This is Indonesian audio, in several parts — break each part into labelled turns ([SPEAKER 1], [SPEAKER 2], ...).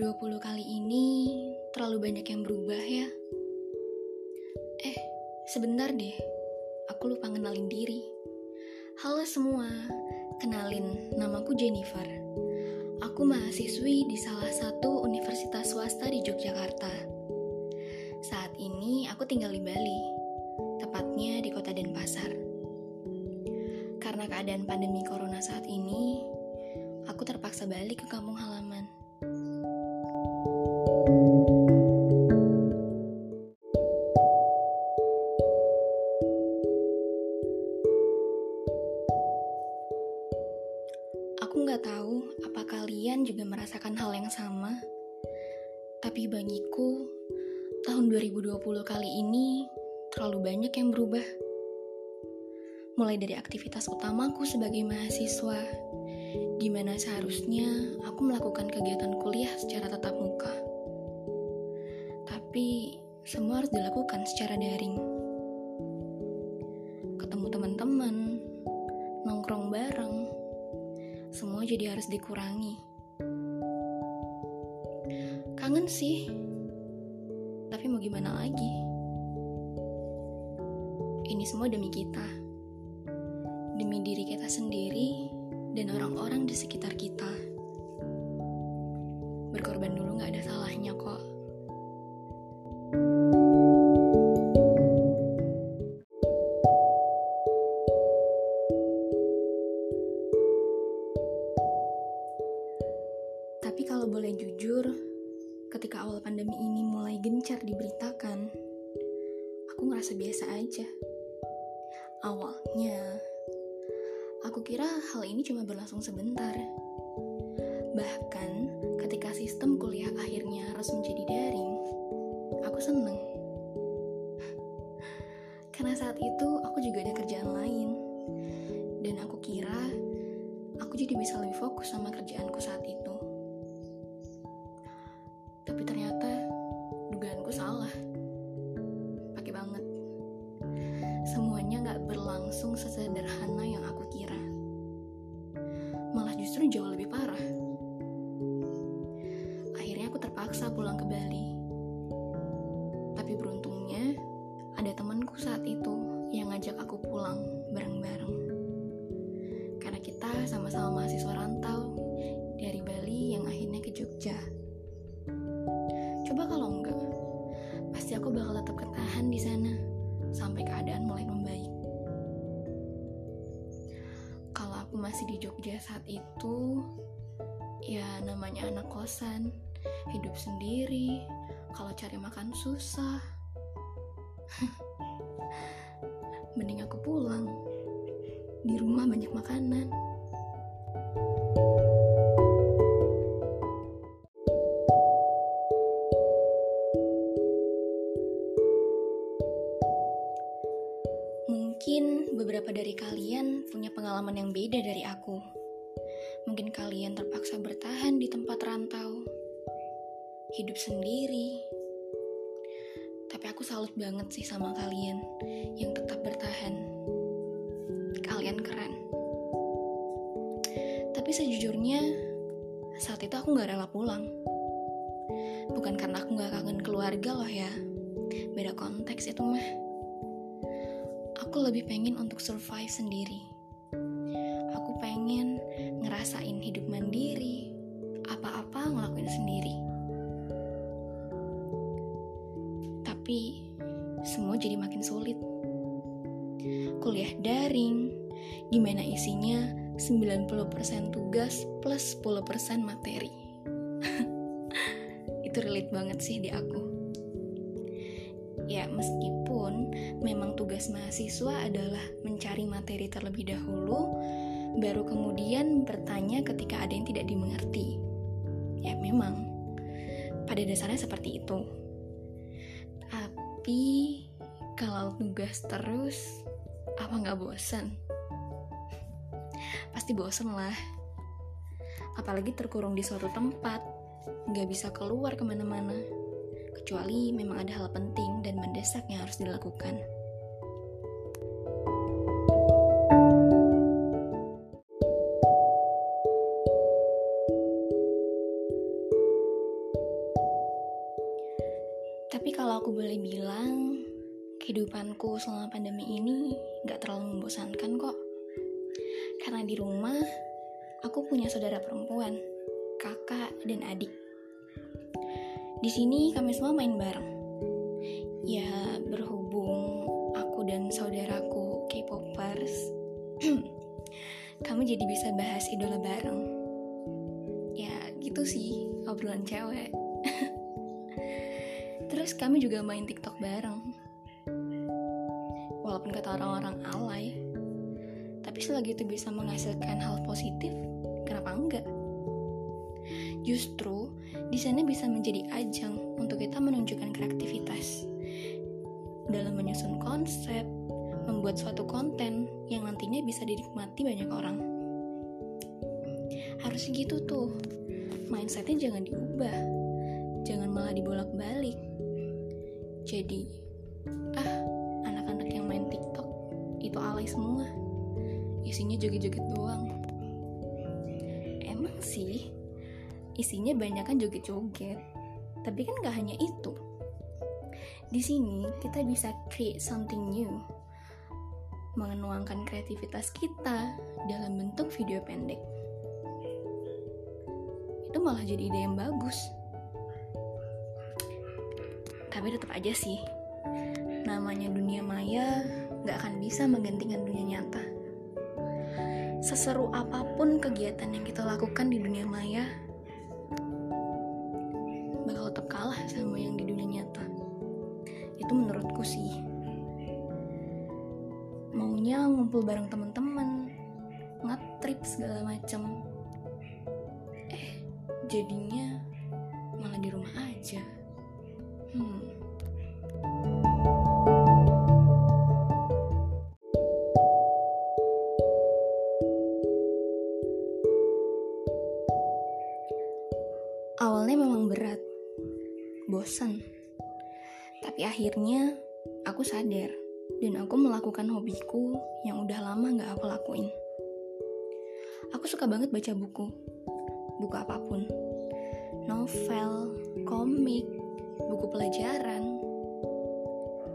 [SPEAKER 1] 2020 kali ini terlalu banyak yang berubah ya. Eh, sebentar deh. Aku lupa ngenalin diri. Halo semua, kenalin namaku Jennifer. Aku mahasiswi di salah satu universitas swasta di Yogyakarta. Saat ini aku tinggal di Bali, tepatnya di kota Denpasar. Karena keadaan pandemi corona saat ini, aku terpaksa balik ke kampung halaman. Mulai dari aktivitas utamaku sebagai mahasiswa, di mana seharusnya aku melakukan kegiatan kuliah secara tatap muka. Tapi semua harus dilakukan secara daring. Ketemu teman-teman, nongkrong bareng, semua jadi harus dikurangi. Kangen sih, tapi mau gimana lagi? Ini semua demi kita, demi diri kita sendiri dan orang-orang di sekitar kita. Aku kira hal ini cuma berlangsung sebentar. Bahkan ketika sistem kuliah akhirnya harus menjadi daring, aku seneng. Karena saat itu aku juga ada kerjaan lain. Dan aku kira aku jadi bisa lebih fokus sama kerjaanku saat itu. Justru jauh lebih parah. Ya namanya anak kosan, hidup sendiri, kalau cari makan susah. Mending aku pulang. Di rumah banyak makanan. Di tempat rantau, hidup sendiri. Tapi aku salut banget sih sama kalian yang tetap bertahan. Kalian keren. Tapi sejujurnya, saat itu aku gak rela pulang. Bukan karena aku gak kangen keluarga loh ya. Beda konteks itu mah aku lebih pengen untuk survive sendiri. Aku pengen ngerasain hidup mandiri, Tapi semua jadi makin sulit. Kuliah daring, gimana isinya 90% tugas plus 10% materi. Itu relate banget sih di aku. Ya, meskipun memang tugas mahasiswa adalah mencari materi terlebih dahulu, baru kemudian bertanya ketika ada yang tidak dimengerti. Ya, memang pada dasarnya seperti itu. Tapi kalau tugas terus, apa nggak bosan? Pasti bosan lah. Apalagi terkurung di suatu tempat, nggak bisa keluar ke mana-mana kecuali memang ada hal penting dan mendesak yang harus dilakukan. Kehidupanku selama pandemi ini gak terlalu membosankan kok. Karena di rumah, aku punya saudara perempuan, kakak, dan adik. Di sini kami semua main bareng. Ya, berhubung aku dan saudaraku K-popers, kami jadi bisa bahas idola bareng. Ya, gitu sih obrolan cewek. Terus kami juga main TikTok bareng. Walaupun kata orang-orang alay, tapi selagi itu bisa menghasilkan hal positif, kenapa enggak? Justru di sana bisa menjadi ajang untuk kita menunjukkan kreativitas dalam menyusun konsep, membuat suatu konten yang nantinya bisa dinikmati banyak orang. Harus gitu tuh, mindsetnya jangan diubah, jangan malah dibolak-balik jadi, ah, anak-anak yang main TikTok itu alay semua. Isinya joget-joget doang. Emang sih, isinya banyak kan joget-joget. Tapi kan gak hanya itu. Di sini kita bisa create something new. Mengenuangkan kreativitas kita dalam bentuk video pendek. Itu malah jadi ide yang bagus tapi tetap aja sih. Namanya dunia maya gak akan bisa menggantikan dunia nyata. Seseru apa pun kegiatan yang kita lakukan di dunia maya bakal tetap kalah sama yang di dunia nyata. Itu menurutku sih. Maunya ngumpul bareng teman-teman Awalnya memang berat, bosan. Tapi akhirnya aku sadar dan aku melakukan hobiku yang udah lama gak aku lakuin. Aku suka banget baca buku, buku apa pun. Novel, komik, buku pelajaran.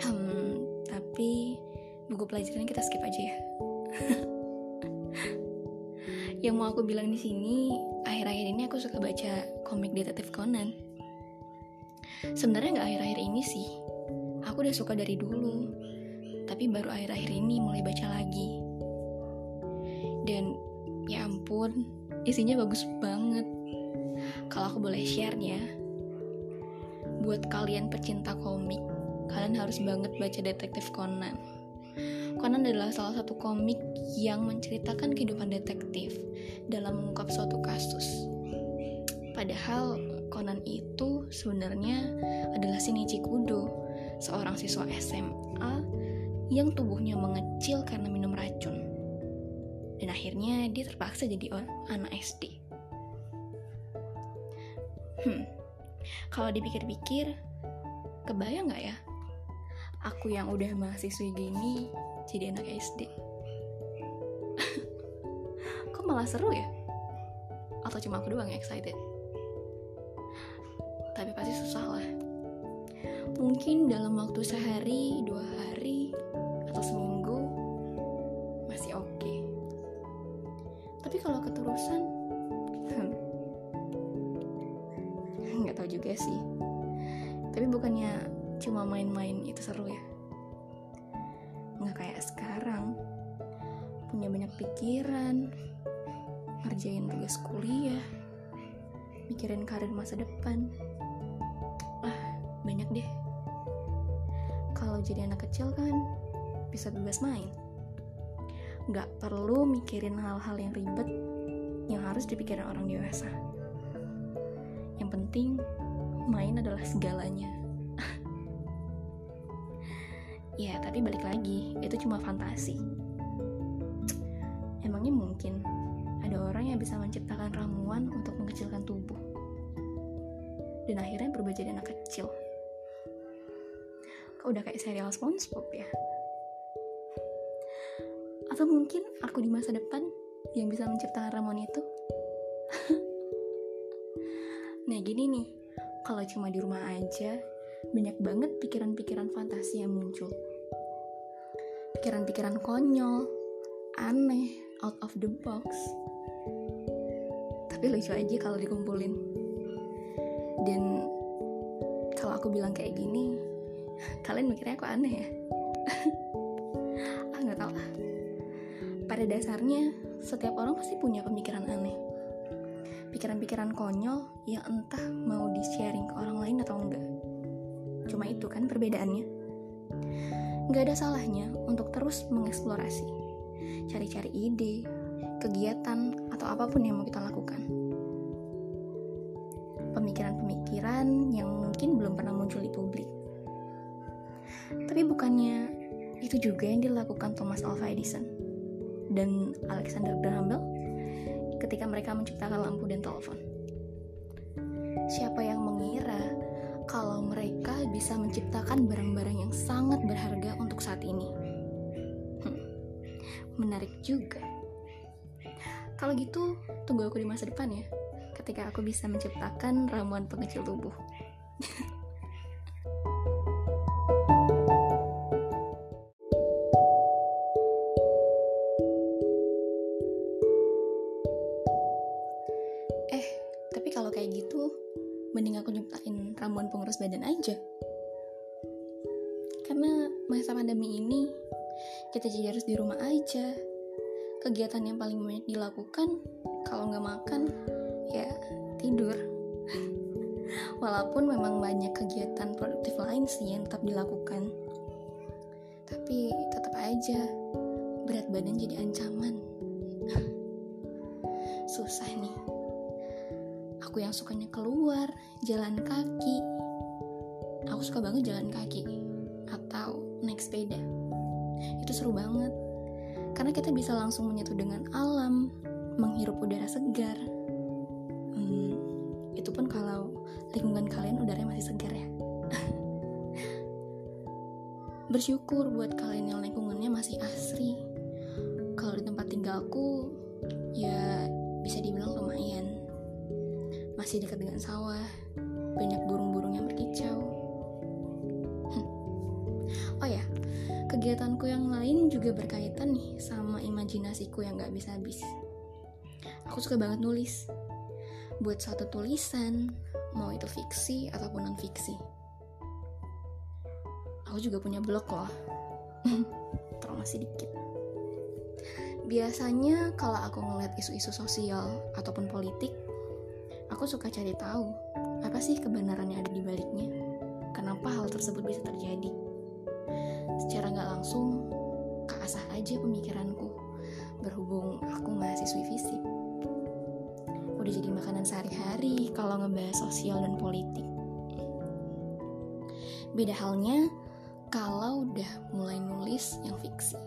[SPEAKER 1] Hmm, tapi buku pelajaran kita skip aja ya. yang mau aku bilang di sini akhir-akhir ini aku suka baca komik detektif Conan. Sebenarnya nggak akhir-akhir ini sih. Aku udah suka dari dulu. Tapi baru akhir-akhir ini mulai baca lagi. Dan ya ampun, isinya bagus banget. Kalau aku boleh share ya. Buat kalian pecinta komik, kalian harus banget baca detektif Conan. Conan adalah salah satu komik yang menceritakan kehidupan detektif dalam mengungkap suatu kasus. Padahal Conan itu sebenarnya adalah Shinichi Kudo, seorang siswa SMA yang tubuhnya mengecil karena minum racun. Dan akhirnya dia terpaksa jadi anak SD. Hmm, kalau dipikir-pikir, kebayang nggak ya? Aku yang udah mahasiswi gini jadi anak SD. Kok malah seru ya? Atau cuma aku doang yang excited? Tapi pasti susah lah. Mungkin dalam waktu sehari, dua hari, atau seminggu masih oke. Okay. Tapi kalau keterusan, hmm, nggak tahu juga sih. Tapi bukannya cuma main-main itu seru ya? Kayak sekarang. Punya banyak pikiran ngerjain tugas kuliah mikirin karir masa depan. Ah banyak deh. Kalau jadi anak kecil kan bisa bebas main. Nggak perlu mikirin hal-hal yang ribet yang harus dipikirin orang dewasa. Yang penting main adalah segalanya Ya, tapi balik lagi, itu cuma fantasi. Emangnya mungkin ada orang yang bisa menciptakan ramuan untuk mengecilkan tubuh. Dan akhirnya berubah jadi anak kecil. Kau udah kayak serial SpongeBob ya? Atau mungkin aku di masa depan yang bisa menciptakan ramuan itu? nah gini nih, kalau cuma di rumah aja, banyak banget pikiran-pikiran fantasi yang muncul. pikiran-pikiran konyol, aneh, out of the box. Tapi lucu aja kalau dikumpulin. Dan kalau aku bilang kayak gini, kalian mikirnya aku aneh ya? ah nggak tahu lah. Pada dasarnya, setiap orang pasti punya pemikiran aneh. Pikiran-pikiran konyol yang entah mau di-sharing ke orang lain atau enggak. Cuma itu kan perbedaannya. Nggak ada salahnya untuk terus mengeksplorasi, cari-cari ide, kegiatan, atau apa pun yang mau kita lakukan. Pemikiran-pemikiran yang mungkin belum pernah muncul di publik. Tapi bukannya itu juga yang dilakukan Thomas Alva Edison dan Alexander Graham Bell ketika mereka menciptakan lampu dan telepon. Siapa yang mengira mereka bisa menciptakan barang-barang yang sangat berharga untuk saat ini? Hmm, menarik juga. Kalau gitu, tunggu aku di masa depan ya, ketika aku bisa menciptakan ramuan pengecil tubuh. aja kegiatan yang paling banyak dilakukan kalau nggak makan ya tidur walaupun memang banyak kegiatan produktif lain sih yang tetap dilakukan tapi tetap aja berat badan jadi ancaman susah nih aku yang sukanya keluar, jalan kaki. Aku suka banget jalan kaki atau naik sepeda. Itu seru banget. Karena kita bisa langsung menyatu dengan alam, menghirup udara segar. Hmm, itu pun kalau lingkungan kalian udaranya masih segar ya. Bersyukur buat kalian yang lingkungannya masih asri. Kalau di tempat tinggalku, ya bisa dibilang lumayan masih dekat dengan sawah, banyak burung-burung yang berkicau. Kegiatanku yang lain juga berkaitan nih sama imajinasiku yang gak bisa habis. Aku suka banget nulis. Buat satu tulisan, mau itu fiksi ataupun non-fiksi. Aku juga punya blog loh. masih dikit. Biasanya kalau aku ngeliat isu-isu sosial ataupun politik, Aku suka cari tahu, apa sih kebenaran yang ada di baliknya? Kenapa hal tersebut bisa terjadi? Secara nggak langsung, keasah aja pemikiranku, berhubung aku mahasiswi fisik. Udah jadi makanan sehari-hari kalau ngebahas sosial dan politik. Beda halnya kalau udah mulai nulis yang fiksi.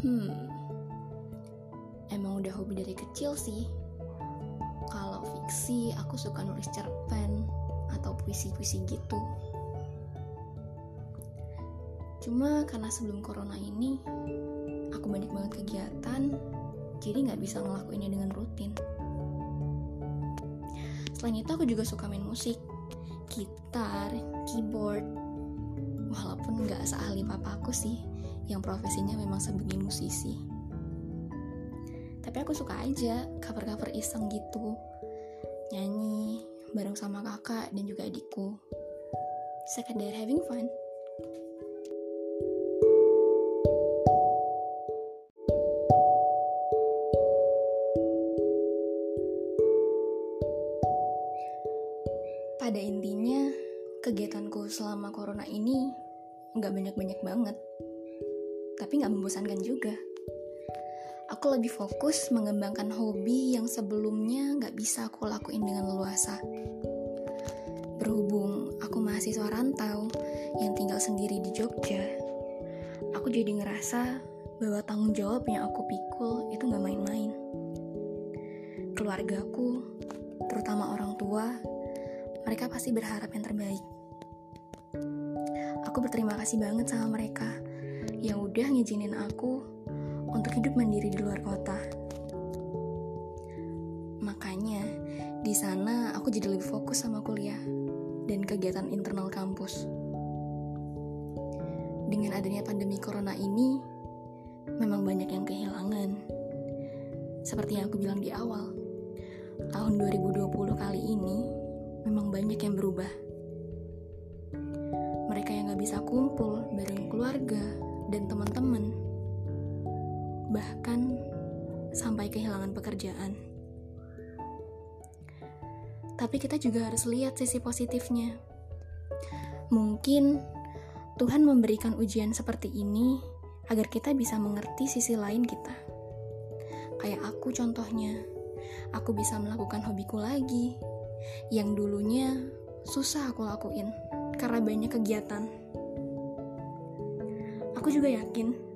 [SPEAKER 1] Hmm, emang udah hobi dari kecil sih kalau fiksi aku suka nulis cerpen atau puisi-puisi gitu cuma karena sebelum corona ini aku banyak banget kegiatan jadi nggak bisa ngelakuinnya dengan rutin. Selain itu aku juga suka main musik gitar, keyboard. Walaupun nggak seahli papaku sih yang profesinya memang sebagai musisi. Tapi aku suka aja cover-cover iseng gitu. Nyanyi bareng sama kakak dan juga adikku. Sekedar having fun pada intinya kegiatanku selama corona ini nggak banyak-banyak banget tapi nggak membosankan juga aku lebih fokus mengembangkan hobi yang sebelumnya nggak bisa aku lakuin dengan leluasa. Berhubung aku mahasiswa rantau yang tinggal sendiri di Jogja, aku jadi ngerasa bahwa tanggung jawab yang aku pikul itu nggak main-main. Keluargaku, terutama orang tua, mereka pasti berharap yang terbaik. Aku berterima kasih banget sama mereka yang udah ngizinin aku untuk hidup mandiri di luar kota. Makanya, di sana aku jadi lebih fokus sama kuliah dan kegiatan internal kampus. dengan adanya pandemi corona ini, memang banyak yang kehilangan. Seperti yang aku bilang di awal, tahun 2020 kali ini memang banyak yang berubah. Mereka yang gak bisa kumpul bareng keluarga dan teman-teman, bahkan sampai kehilangan pekerjaan. Tapi kita juga harus lihat sisi positifnya. Mungkin Tuhan memberikan ujian seperti ini agar kita bisa mengerti sisi lain kita. Kayak aku contohnya, aku bisa melakukan hobiku lagi, yang dulunya susah aku lakuin karena banyak kegiatan. Aku juga yakin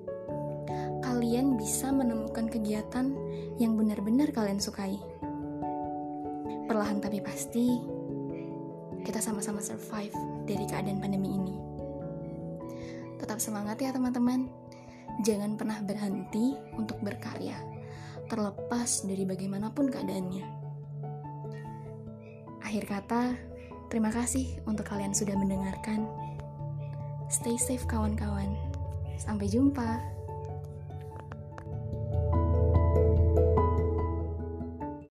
[SPEAKER 1] kalian bisa menemukan kegiatan yang benar-benar kalian sukai. Perlahan tapi pasti, kita sama-sama survive dari keadaan pandemi ini. Tetap semangat ya teman-teman. Jangan pernah berhenti untuk berkarya, terlepas dari bagaimanapun keadaannya. Akhir kata, terima kasih untuk kalian sudah mendengarkan. Stay safe kawan-kawan. Sampai jumpa.